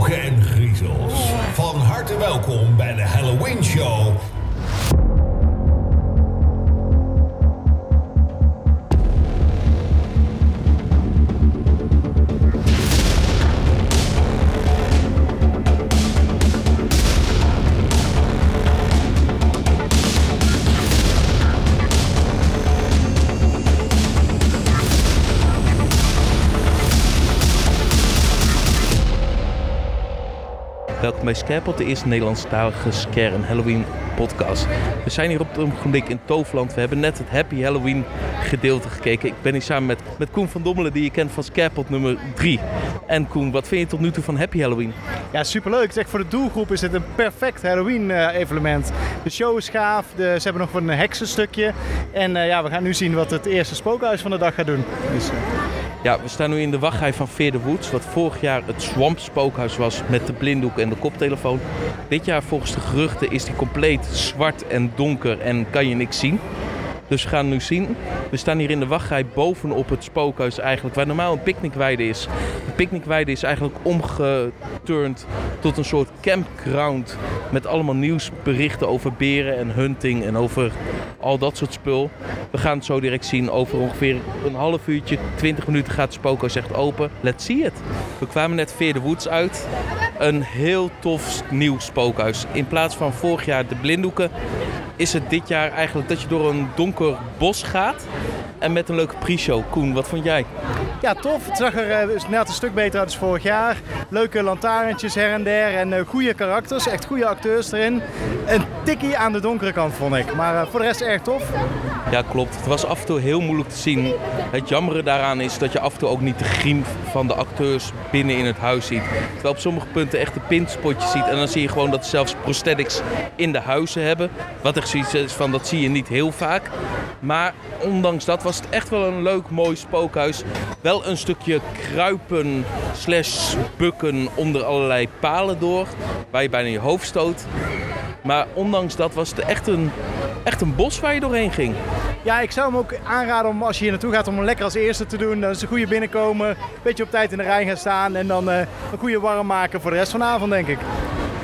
en griezels. Van harte welkom bij de Halloween Show. Bij Scarepot, de eerste Nederlandstalige Scare en Halloween podcast. We zijn hier op het ogenblik in Toverland. We hebben net het Happy Halloween gedeelte gekeken. Ik ben hier samen met, met Koen van Dommelen, die je kent van Scarepot nummer 3. En Koen, wat vind je tot nu toe van Happy Halloween? Ja, superleuk. Zeg, voor de doelgroep is het een perfect Halloween-evenement. de show is gaaf, de, ze hebben nog een heksenstukje. En uh, ja, we gaan nu zien wat het eerste spookhuis van de dag gaat doen. Dus, uh... Ja, we staan nu in de wachtrij van Veer de Woods, wat vorig jaar het Swamp Spookhuis was met de blinddoek en de koptelefoon. Dit jaar volgens de geruchten is die compleet zwart en donker en kan je niks zien. Dus we gaan nu zien. We staan hier in de wachtrij bovenop het spookhuis eigenlijk, waar normaal een picknickweide is. De picknickweide is eigenlijk omgeturnd tot een soort campground met allemaal nieuwsberichten over beren en hunting en over al dat soort spul. We gaan het zo direct zien. Over ongeveer een half uurtje, 20 minuten gaat het spookhuis echt open. Let's see it. We kwamen net Veer de Woods uit. Een heel tof nieuw spookhuis. In plaats van vorig jaar de blinddoeken is het dit jaar eigenlijk dat je door een donker bos gaat. En met een leuke pre-show. Koen, wat vond jij? Ja, tof. Het zag er uh, net een stuk beter uit als vorig jaar. Leuke lantaarntjes her en der en uh, goede karakters. Echt goede acteurs erin. Een tikkie aan de donkere kant vond ik. Maar uh, voor de rest erg tof. Ja, klopt. Het was af en toe heel moeilijk te zien. Het jammere daaraan is dat je af en toe ook niet de griem van de acteurs binnen in het huis ziet. Terwijl op sommige punten echt de pintspotjes ziet. En dan zie je gewoon dat ze zelfs prosthetics in de huizen hebben. Wat er zoiets is van, dat zie je niet heel vaak. Maar ondanks dat was het echt wel een leuk, mooi spookhuis. Wel een stukje kruipen slash bukken onder allerlei palen door. Waar je bijna je hoofd stoot. Maar ondanks dat was het echt een, echt een bos waar je doorheen ging. Ja, ik zou hem ook aanraden om als je hier naartoe gaat om hem lekker als eerste te doen. Dan is een goede binnenkomen, een beetje op tijd in de rij gaan staan en dan uh, een goede warm maken voor de rest van de avond, denk ik.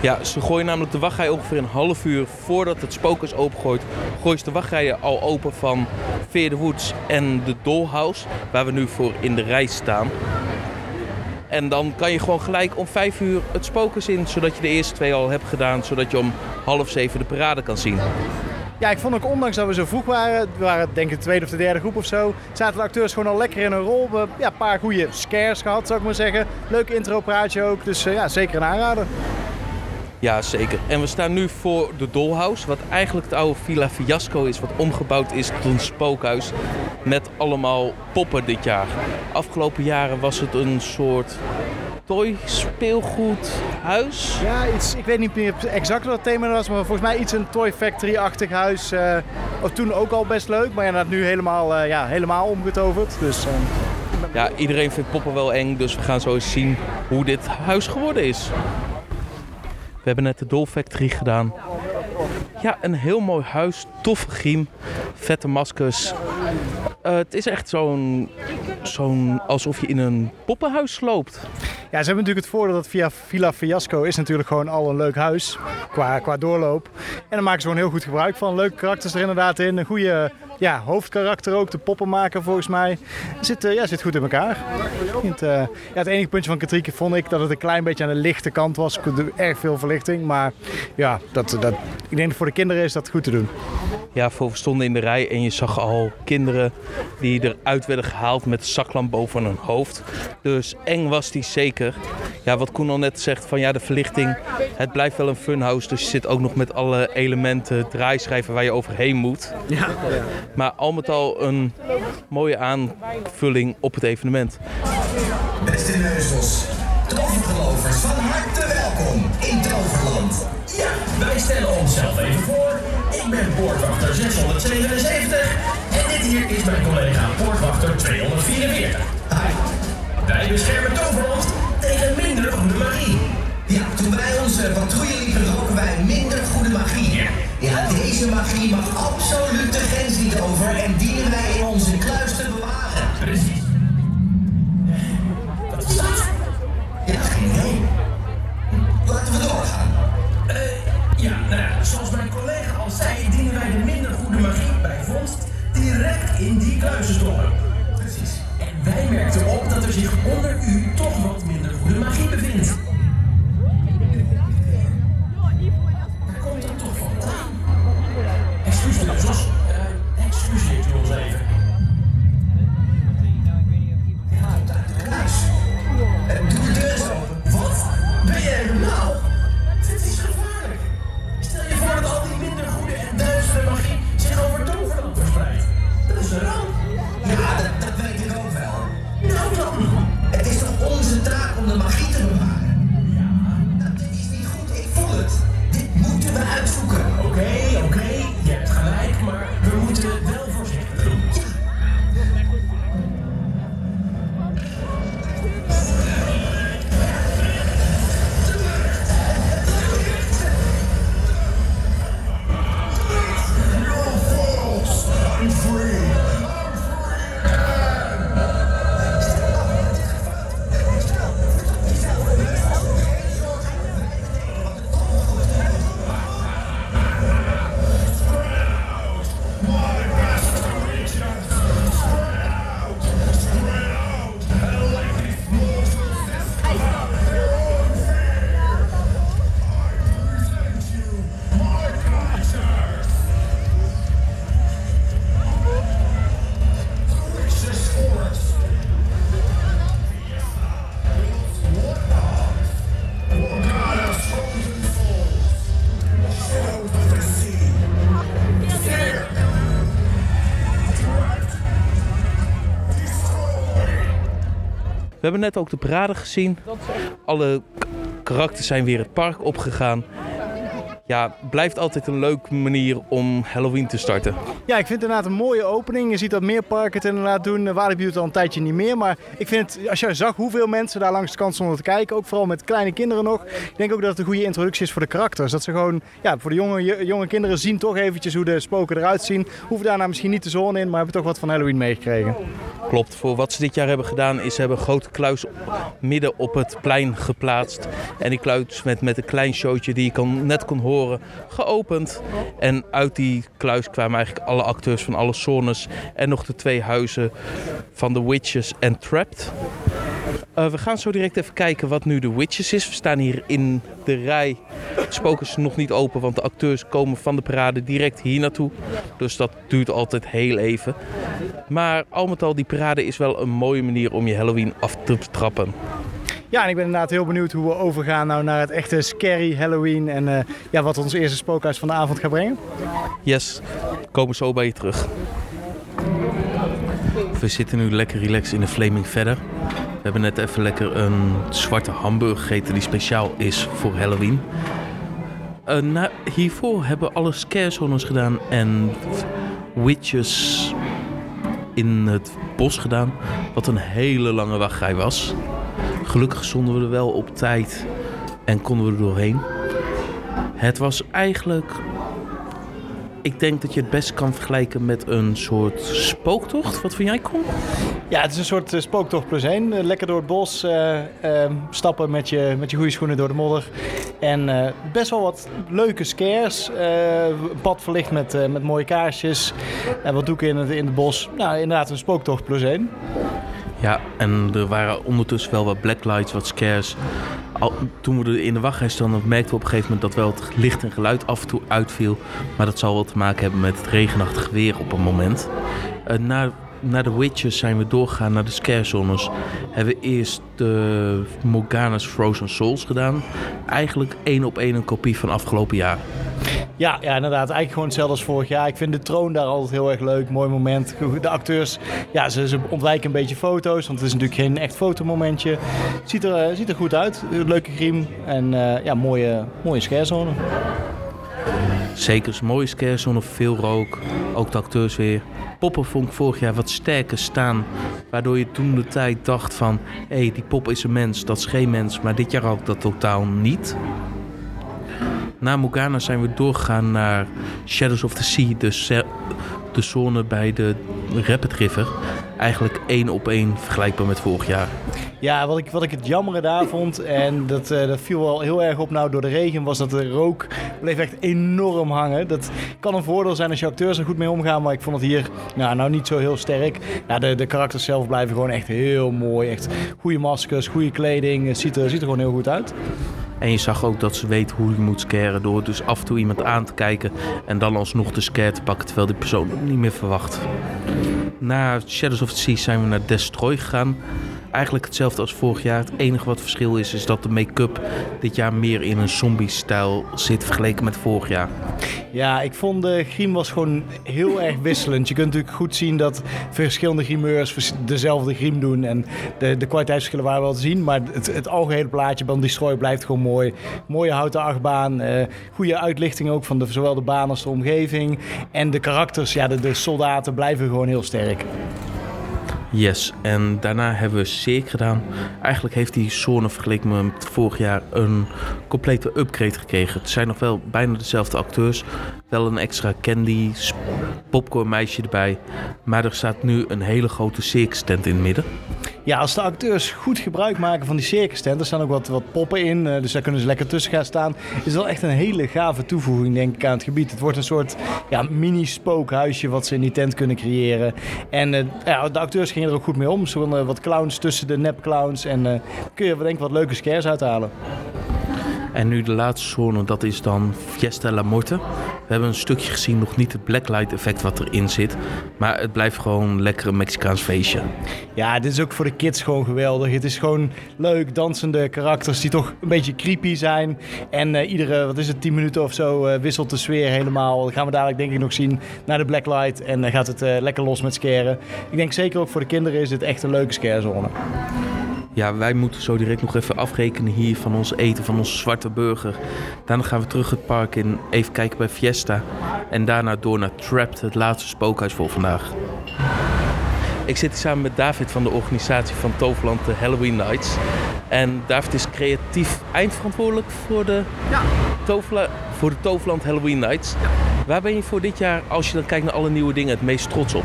Ja, ze gooien namelijk de wachtrij ongeveer een half uur voordat het spookhuis opengooit. Gooien ze de wachtrijen al open van Veer de Woods en de Dollhouse, waar we nu voor in de rij staan. En dan kan je gewoon gelijk om vijf uur het spookhuis in, zodat je de eerste twee al hebt gedaan, zodat je om half zeven de parade kan zien. Ja, ik vond ook ondanks dat we zo vroeg waren, we waren denk ik de tweede of de derde groep of zo, zaten de acteurs gewoon al lekker in een rol. We ja, een paar goede scares gehad, zou ik maar zeggen. Leuk intro praatje ook, dus uh, ja, zeker een aanrader. Ja, zeker. En we staan nu voor de Dollhouse, wat eigenlijk het oude Villa Fiasco is, wat omgebouwd is tot een spookhuis met allemaal poppen dit jaar. Afgelopen jaren was het een soort toy speelgoed huis. Ja, iets, ik weet niet meer exact wat het thema was, maar volgens mij iets een Toy Factory-achtig huis. Uh, toen ook al best leuk, maar inderdaad nu helemaal, uh, ja, helemaal omgetoverd. Dus, uh, ja, iedereen vindt poppen wel eng, dus we gaan zo eens zien hoe dit huis geworden is. We hebben net de Doll Factory gedaan. Ja, een heel mooi huis, toffe griem, vette maskers. Uh, het is echt zo'n, zo'n alsof je in een poppenhuis loopt. Ja, ze hebben natuurlijk het voordeel dat via Villa Fiasco is natuurlijk gewoon al een leuk huis qua, qua doorloop. En daar maken ze gewoon heel goed gebruik van. Leuke karakters er inderdaad in. Een goede ja, hoofdkarakter ook, de poppen maken volgens mij. Zit, uh, ja, zit goed in elkaar. Het, uh, ja, het enige puntje van Katrieke vond ik dat het een klein beetje aan de lichte kant was. Erg veel verlichting, maar ja, dat, dat, ik denk dat voor de kinderen is dat goed te doen. Ja, voor we stonden in de rij en je zag al kinderen die eruit werden gehaald met zaklamp boven hun hoofd. Dus eng was die zeker. Ja, wat Koen al net zegt van ja, de verlichting, het blijft wel een funhouse. Dus je zit ook nog met alle elementen, draaischijven waar je overheen moet. Ja. Maar al met al een mooie aanvulling op het evenement. Beste neuzels, tovergelovers, van harte welkom 677 en dit hier is mijn collega poortwachter 244. Hi. Wij beschermen Tô hebben net ook de parade gezien. Alle karakters zijn weer het park opgegaan. Ja, blijft altijd een leuke manier om Halloween te starten. Ja, ik vind het inderdaad een mooie opening. Je ziet dat meer parken het inderdaad doen. Walibi doet het al een tijdje niet meer. Maar ik vind het, als je zag hoeveel mensen daar langs de kant stonden te kijken, ook vooral met kleine kinderen nog. Ik denk ook dat het een goede introductie is voor de karakters. Dat ze gewoon, ja, voor de jonge, jonge kinderen zien toch eventjes hoe de spoken eruit zien. Hoeven daarna misschien niet de zone in, maar hebben toch wat van Halloween meegekregen. Klopt, voor wat ze dit jaar hebben gedaan is ze hebben een grote kluis midden op het plein geplaatst. En die kluis met, met een klein showtje die je kon, net kon horen, geopend. En uit die kluis kwamen eigenlijk alle acteurs van alle zones en nog de twee huizen van The Witches en Trapped. Eh, we gaan zo direct even kijken wat nu de Witches is. We staan hier in de rij. De spoken is nog niet open, want de acteurs komen van de parade direct hier naartoe. Dus dat duurt altijd heel even. Maar al met al, die parade is wel een mooie manier om je Halloween af te trappen. Ja, en ik ben inderdaad heel benieuwd hoe we overgaan nou naar het echte scary Halloween. En eh, ja, wat ons eerste spookhuis van de avond gaat brengen. Yes, komen zo bij je terug. We zitten nu lekker relaxed in de Flaming verder. We hebben net even lekker een zwarte hamburger gegeten die speciaal is voor Halloween. Eh, na, hiervoor hebben we alle scare zones gedaan en witches in het bos gedaan. Wat een hele lange wachtrij was. Gelukkig stonden we er wel op tijd en konden we er doorheen. Het was eigenlijk ik denk dat je het best kan vergelijken met een soort spooktocht. Wat vind jij? Ja, het is een soort eh, spooktocht plus één. Eh, lekker door het bos eh, eh, stappen met je, met je goede schoenen door de modder. En best wel wat leuke scares. Een pad verlicht met, met mooie kaarsjes. En wat doeken in het, in het bos. Nou, inderdaad een spooktocht plus één. Ja, en er waren ondertussen wel wat blacklights, wat scares. Toen we er in de wachtrij stonden, merkten we op een gegeven moment dat wel het licht en geluid af en toe uitviel. Maar dat zal wel te maken hebben met het regenachtige weer op een moment. Uh, na, na de Witches zijn we doorgegaan naar de scare zones. Hebben we eerst de Morgana's Frozen Souls gedaan. Eigenlijk één op één een kopie van afgelopen jaar. Ja, ja, inderdaad. Eigenlijk gewoon hetzelfde als vorig jaar. Ik vind de troon daar altijd heel erg leuk. Mooi moment. De acteurs, ja, ze, ze ontwijken een beetje foto's. Want het is natuurlijk geen echt fotomomentje. Ziet er, uh, ziet er goed uit. Leuke griem. En uh, ja, mooie, mooie. Zeker, een mooie scarezone. Veel rook. Ook de acteurs weer. Poppen vond ik vorig jaar wat sterker staan. Waardoor je toen de tijd dacht van... Hé, hey, die pop is een mens. Dat is geen mens. Maar dit jaar ook dat totaal niet. Na Morgana zijn we doorgegaan naar Shadows of the Sea, de, de zone bij de Rapid River. Eigenlijk één op één vergelijkbaar met vorig jaar. Ja, wat ik, wat ik het jammere daar vond, en dat, uh, dat viel wel heel erg op nou door de regen, was dat de rook bleef echt enorm hangen. Dat kan een voordeel zijn als je acteurs er goed mee omgaan, maar ik vond het hier nou, nou niet zo heel sterk. Nou, de, de karakters zelf blijven gewoon echt heel mooi. Echt goede maskers, goede kleding, het ziet er, ziet er gewoon heel goed uit. En je zag ook dat ze weet hoe je moet scaren door dus af en toe iemand aan te kijken en dan alsnog de scare te pakken terwijl die persoon het niet meer verwacht. Na Shadows of the Sea zijn we naar Destroy gegaan. Eigenlijk hetzelfde als vorig jaar. Het enige wat verschil is, is dat de make-up dit jaar meer in een zombie-stijl zit vergeleken met vorig jaar. Ja, ik vond de griem was gewoon heel erg wisselend. Je kunt natuurlijk goed zien dat verschillende grimeurs dezelfde griem doen. En de, de kwaliteitsverschillen waren wel te zien. Maar het, het algehele plaatje van Destroy blijft gewoon mooi. Mooie houten achtbaan. Uh, goede uitlichting ook van zowel de baan als de omgeving. En de karakters, ja, de soldaten blijven gewoon heel sterk. Yes, en daarna hebben we Seek gedaan. Eigenlijk heeft die zone vergeleken met vorig jaar een complete upgrade gekregen. Het zijn nog wel bijna dezelfde acteurs. Wel een extra candy, popcorn meisje erbij. Maar er staat nu een hele grote circus tent in het midden. Ja, als de acteurs goed gebruik maken van die circus tent, er staan ook wat, wat poppen in, dus daar kunnen ze lekker tussen gaan staan. Is wel echt een hele gave toevoeging, denk ik, aan het gebied. Het wordt een soort ja, mini-spookhuisje wat ze in die tent kunnen creëren. En uh, ja, de acteurs gingen er ook goed mee om. Ze wat clowns tussen de nep-clowns en uh, kun je denk ik wat leuke scares uithalen. En nu de laatste zone, dat is dan Fiesta La Morte. We hebben een stukje gezien, nog niet het blacklight effect wat erin zit. Maar het blijft gewoon lekker een Mexicaans feestje. Ja, dit is ook voor de kids gewoon geweldig. Het is gewoon leuk, dansende karakters die toch een beetje creepy zijn. En uh, iedere, wat is het, 10 minuten of zo uh, wisselt de sfeer helemaal. Dat gaan we dadelijk denk ik nog zien naar de blacklight. En dan uh, gaat het lekker los met scaren. Ik denk zeker ook voor de kinderen is dit echt een leuke scarezone. Ja, wij moeten zo direct nog even afrekenen hier van ons eten, van onze zwarte burger. Daarna gaan we terug het park in, even kijken bij Fiesta. En daarna door naar Trapped, het laatste spookhuis voor vandaag. Ik zit hier samen met David van de organisatie van Toverland de Halloween Nights. En David is creatief eindverantwoordelijk voor de, Ja. Toverla- voor de Toverland Halloween Nights. Waar ben je voor dit jaar, als je dan kijkt naar alle nieuwe dingen, het meest trots op?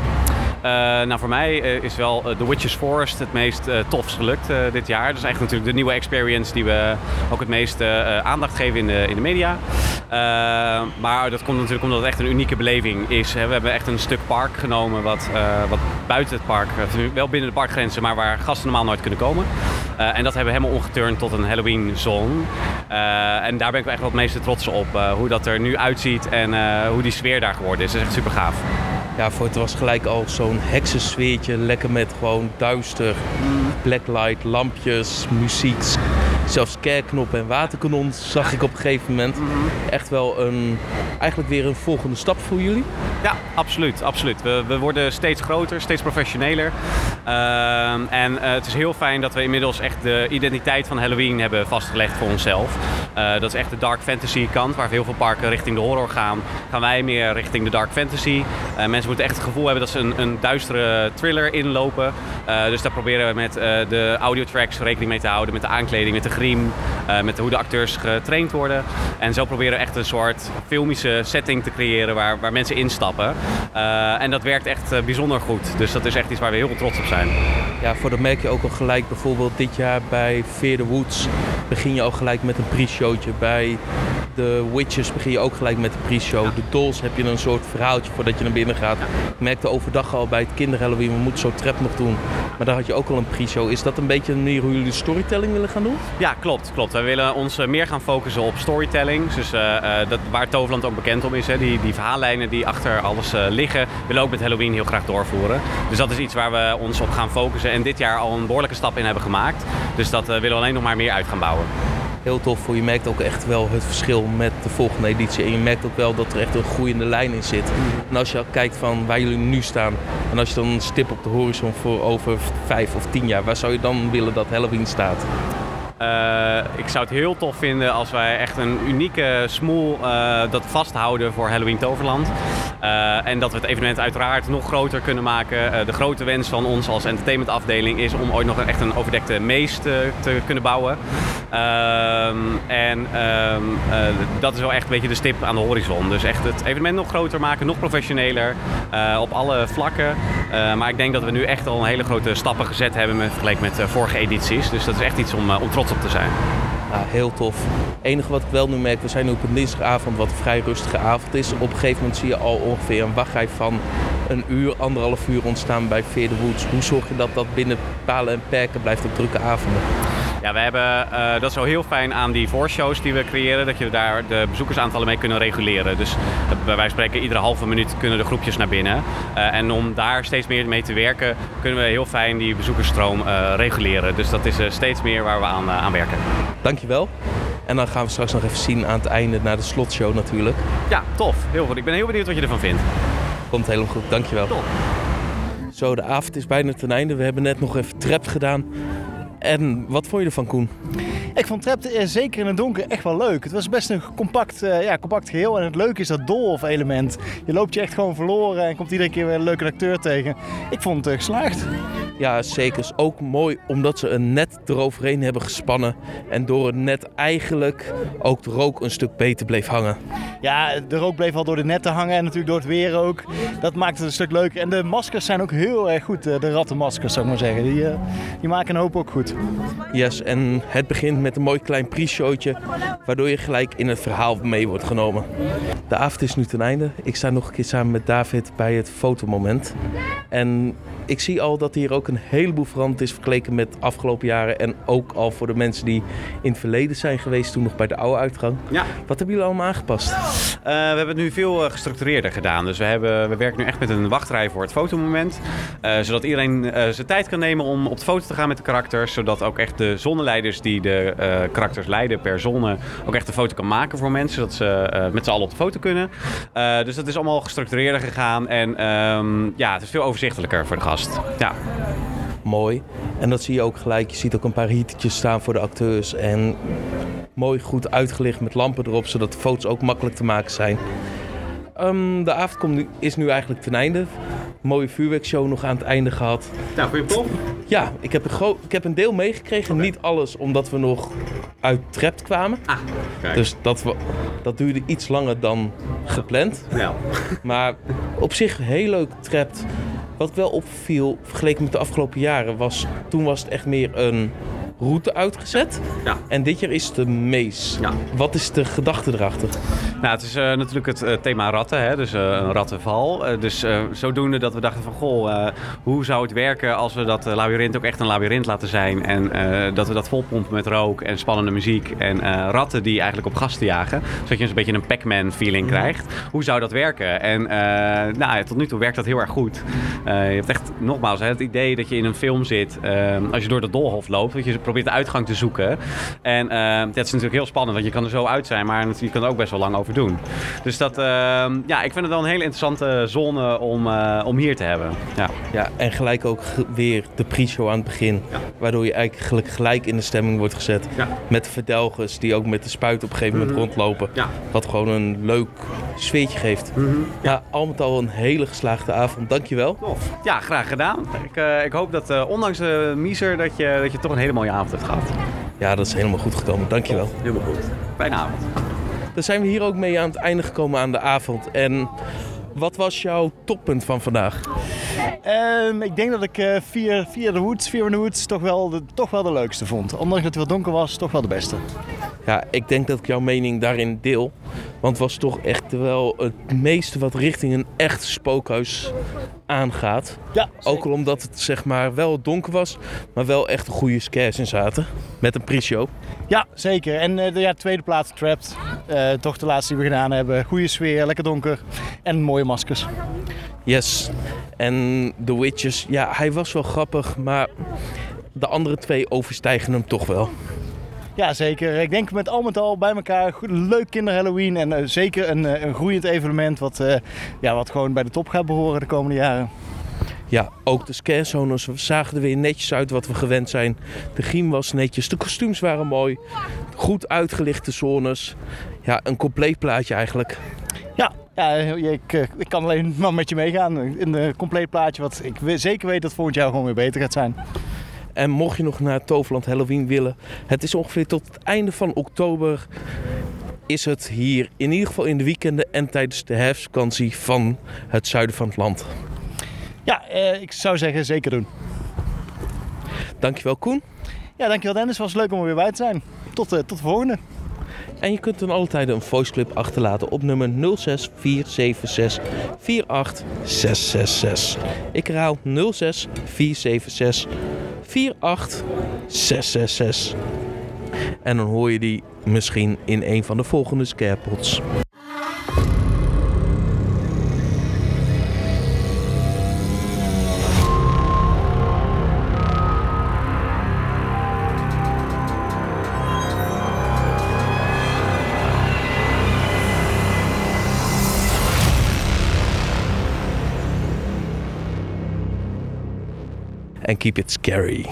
Eh, nou, voor mij eh, is wel eh, The Witches Forest het meest tofst gelukt dit jaar. Dat is echt natuurlijk de nieuwe experience die we ook het meest eh, aandacht geven in de, in de media. Maar dat komt natuurlijk omdat het echt een unieke beleving is. Hè. We hebben echt een stuk park genomen wat, wat buiten het park, wel binnen de parkgrenzen, maar waar gasten normaal nooit kunnen komen. En dat hebben we helemaal omgeturnd tot een Halloween zone. Eh, en daar ben ik echt wel het meeste trots op. hoe dat er nu uitziet en hoe die sfeer daar geworden is. Dat is echt super gaaf. Ja, voor het was gelijk al zo'n heksensfeertje. Lekker met gewoon duister, blacklight, lampjes, muziek. Zelfs kerkknop en waterkanon zag ik op een gegeven moment. Echt wel een, eigenlijk weer een volgende stap voor jullie. Ja, absoluut. absoluut. We, we worden steeds groter, steeds professioneler. Ehm, en eh, het is heel fijn dat we inmiddels echt de identiteit van Halloween hebben vastgelegd voor onszelf. Eh, dat is echt de dark fantasy kant, waar heel veel parken richting de horror gaan. Gaan wij meer richting de dark fantasy. Eh, mensen moeten echt het gevoel hebben dat ze een, een duistere thriller inlopen. Dus daar proberen we met de audiotracks rekening mee te houden. Met de aankleding, met de griem, met hoe de acteurs getraind worden. En zo proberen we echt een soort filmische setting te creëren waar, waar mensen instappen. En dat werkt echt bijzonder goed. Dus dat is echt iets waar we heel trots op zijn. Ja, voor dat merk je ook al gelijk. Bijvoorbeeld dit jaar bij Fear the Woods begin je al gelijk met een pre-showtje. Bij de Witches begin je ook gelijk met een pre-show. De Dolls heb je een soort verhaaltje voordat je naar binnen gaat. Ik merkte overdag al bij het kinder Halloween, we moeten zo trap nog doen. Maar daar had je ook al een pre-show. Is dat een beetje een manier hoe jullie storytelling willen gaan doen? Ja, klopt. klopt. Wij willen ons eh, meer gaan focussen op storytelling. Dus eh, eh, dat, waar Toverland ook bekend om is. Hè. Die, die verhaallijnen die achter alles liggen, willen we ook met Halloween heel graag doorvoeren. Dus dat is iets waar we ons op gaan focussen. En dit jaar al een behoorlijke stap in hebben gemaakt. Dus dat eh, willen we alleen nog maar meer uit gaan bouwen. Heel tof, je merkt ook echt wel het verschil met de volgende editie. En je merkt ook wel dat er echt een groeiende lijn in zit. En als je kijkt van waar jullie nu staan. En als je dan een stip op de horizon voor over vijf of tien jaar. Waar zou je dan willen dat Halloween staat? Eh, ik zou het heel tof vinden als wij echt een unieke smoel eh, dat vasthouden voor Halloween Toverland. Eh, en dat we het evenement uiteraard nog groter kunnen maken. Eh, de grote wens van ons als entertainmentafdeling is om ooit nog echt een overdekte mees te, kunnen bouwen. Ehm, en ehm, eh, dat is wel echt een beetje de stip aan de horizon. Dus echt het evenement nog groter maken, nog professioneler op alle vlakken. Maar ik denk dat we nu echt al een hele grote stappen gezet hebben met, vergeleken met vorige edities. Dus dat is echt iets om, om trots op te zijn. Heel tof. Het enige wat ik wel nu merk, we zijn nu op een dinsdagavond wat vrij rustige avond is. Op een gegeven moment zie je al ongeveer een wachtrij van een uur, anderhalf uur ontstaan bij Fear the Woods. Hoe zorg je dat dat binnen palen en perken blijft op drukke avonden? Ja, we hebben, eh, dat is wel heel fijn aan die voorshows die we creëren, dat je daar de bezoekersaantallen mee kunnen reguleren. Dus eh, bij van spreken, iedere halve minuut kunnen de groepjes naar binnen. Eh, en om daar steeds meer mee te werken, kunnen we heel fijn die bezoekersstroom reguleren. Dus dat is steeds meer waar we aan, aan werken. Dankjewel. En dan gaan we straks nog even zien aan het einde naar de slotshow natuurlijk. Ja, tof. Heel goed. Ik ben heel benieuwd wat je ervan vindt. Komt helemaal goed, dankjewel. Top. Zo, de avond is bijna ten einde. We hebben net nog even trap gedaan. En wat vond je ervan, Koen? Ik vond Trap eh, zeker in het donker echt wel leuk. Het was best een compact, eh, ja, compact geheel. En het leuke is dat Dolf-element. Je loopt je echt gewoon verloren en komt iedere keer weer een leuke acteur tegen. Ik vond het eh, geslaagd. Ja, zeker. Is ook mooi omdat ze een net eroverheen hebben gespannen. En door het net eigenlijk ook de rook een stuk beter bleef hangen. Ja, de rook bleef al door de netten hangen en natuurlijk door het weer ook. Dat maakt het een stuk leuker. En de maskers zijn ook heel erg goed. eh, De rattenmaskers, zou ik maar zeggen. Die, eh, die maken een hoop ook goed. Yes, en het begint met een mooi klein pre-showtje. Waardoor je gelijk in het verhaal mee wordt genomen. De avond is nu ten einde. Ik sta nog een keer samen met David bij het fotomoment. En ik zie al dat hier ook een heleboel veranderd is vergeleken met afgelopen jaren. En ook al voor de mensen die in het verleden zijn geweest, toen nog bij de oude uitgang. Ja. Wat hebben jullie allemaal aangepast? Eh, we hebben het nu veel eh, gestructureerder gedaan. Dus we, hebben, we werken nu echt met een wachtrij voor het fotomoment. Eh, zodat iedereen eh, zijn tijd kan nemen om op de foto te gaan met de karakters. Zodat ook echt de zonneleiders die de karakters leiden per zonne ook echt een foto kan maken voor mensen. Zodat ze met z'n allen op de foto kunnen. Dus dat is allemaal gestructureerder gegaan. En ehm, ja, het is veel overzichtelijker voor de Ja. mooi. En dat zie je ook gelijk. Je ziet ook een paar heatertjes staan voor de acteurs. En mooi goed uitgelicht met lampen erop, zodat de foto's ook makkelijk te maken zijn. Ehm, de avond komt nu, is nu eigenlijk ten einde. Mooie vuurwerkshow nog aan het einde gehad. Nou, vind je tof? Ja, ik heb een, ik heb een deel meegekregen. Niet alles, omdat we nog uit Trept kwamen. Ah, kijk. Dus dat, wa- dat duurde iets langer dan gepland. Ja. Maar op zich heel leuk Trept. Wat wel opviel, vergeleken met de afgelopen jaren, was toen was het echt meer een route uitgezet. Ja. En dit jaar is het een mees. Ja. Wat is de gedachte erachter? Nou, het is eh, natuurlijk het eh, thema ratten, hè? dus eh, een rattenval. Dus zodoende dat we dachten van, goh, hoe zou het werken als we dat uh, labyrint ook echt een labyrint laten zijn. En dat we dat volpompen met rook en spannende muziek en ratten die eigenlijk op gasten jagen. Zodat je een beetje een Pac-Man feeling krijgt. Hoe zou dat werken? En nou, tot nu toe werkt dat heel erg goed. Je hebt echt, nogmaals, hè, het idee dat je in een film zit als je door de doolhof loopt. Dat je probeert de uitgang te zoeken. En eh, dat is natuurlijk heel spannend, want je kan er zo uit zijn, maar je kan er ook best wel lang over doen. Dus dat, eh, ja, ik vind het wel een hele interessante zone om, eh, om hier te hebben. Ja. Ja, en gelijk ook weer de pre-show aan het begin. Ja. Waardoor je eigenlijk gelijk in de stemming wordt gezet. Ja. Met de verdelgers die ook met de spuit op een gegeven moment rondlopen. Ja. Wat gewoon een leuk sfeertje geeft. Ja, al met al een hele geslaagde avond. Dankjewel. Tof. Ja, graag gedaan. Ik, eh, ik hoop dat ondanks de miezer dat je, dat je toch een hele mooie avond hebt gehad. Ja, dat is helemaal goed gekomen. Dankjewel. Helemaal goed. Fijne avond. Dan zijn we hier ook mee aan het einde gekomen aan de avond. En wat was jouw toppunt van vandaag? Ehm, ik denk dat ik eh via, via de Woods, via de Woods toch wel, de, toch wel de leukste vond. Ondanks dat het wat donker was, toch wel de beste. Ja, ik denk dat ik jouw mening daarin deel. Want het was toch echt wel het meeste wat richting een echt spookhuis aangaat. Ja, Ook al omdat het zeg maar wel donker was, maar wel echt goede scares in zaten. Met een pre-show. Ja, zeker. En eh, de ja, tweede plaats Trapped. Eh, toch de laatste die we gedaan hebben. Goede sfeer, lekker donker. En mooie maskers. Yes. En The Witches, ja, hij was wel grappig, maar de andere twee overstijgen hem toch wel. Ja, zeker. Ik denk met al met al bij elkaar goed, leuk kinder Halloween. En eh, zeker een, eh, een groeiend evenement wat, eh, ja, wat gewoon bij de top gaat behoren de komende jaren. Ja, ook de scare zones zagen er weer netjes uit wat we gewend zijn. De griem was netjes, de kostuums waren mooi. Goed uitgelichte zones. Ja, een compleet plaatje eigenlijk. Ja, ja ik, ik kan alleen maar met je meegaan. In een compleet plaatje wat ik zeker weet dat volgend jaar gewoon weer beter gaat zijn. En mocht je nog naar Toverland Halloween willen, het is ongeveer tot het einde van oktober is het hier in ieder geval in de weekenden en tijdens de herfstvakantie van het zuiden van het land. Ja, eh, ik zou zeggen zeker doen. Dankjewel Koen. Ja, dankjewel Dennis. Was leuk om er weer bij te zijn. Tot, eh, tot de volgende. En je kunt dan altijd een voiceclip achterlaten op nummer 06476 48666. Ik herhaal 06476 48666. En dan hoor je die misschien in een van de volgende scarepods. Keep it scary.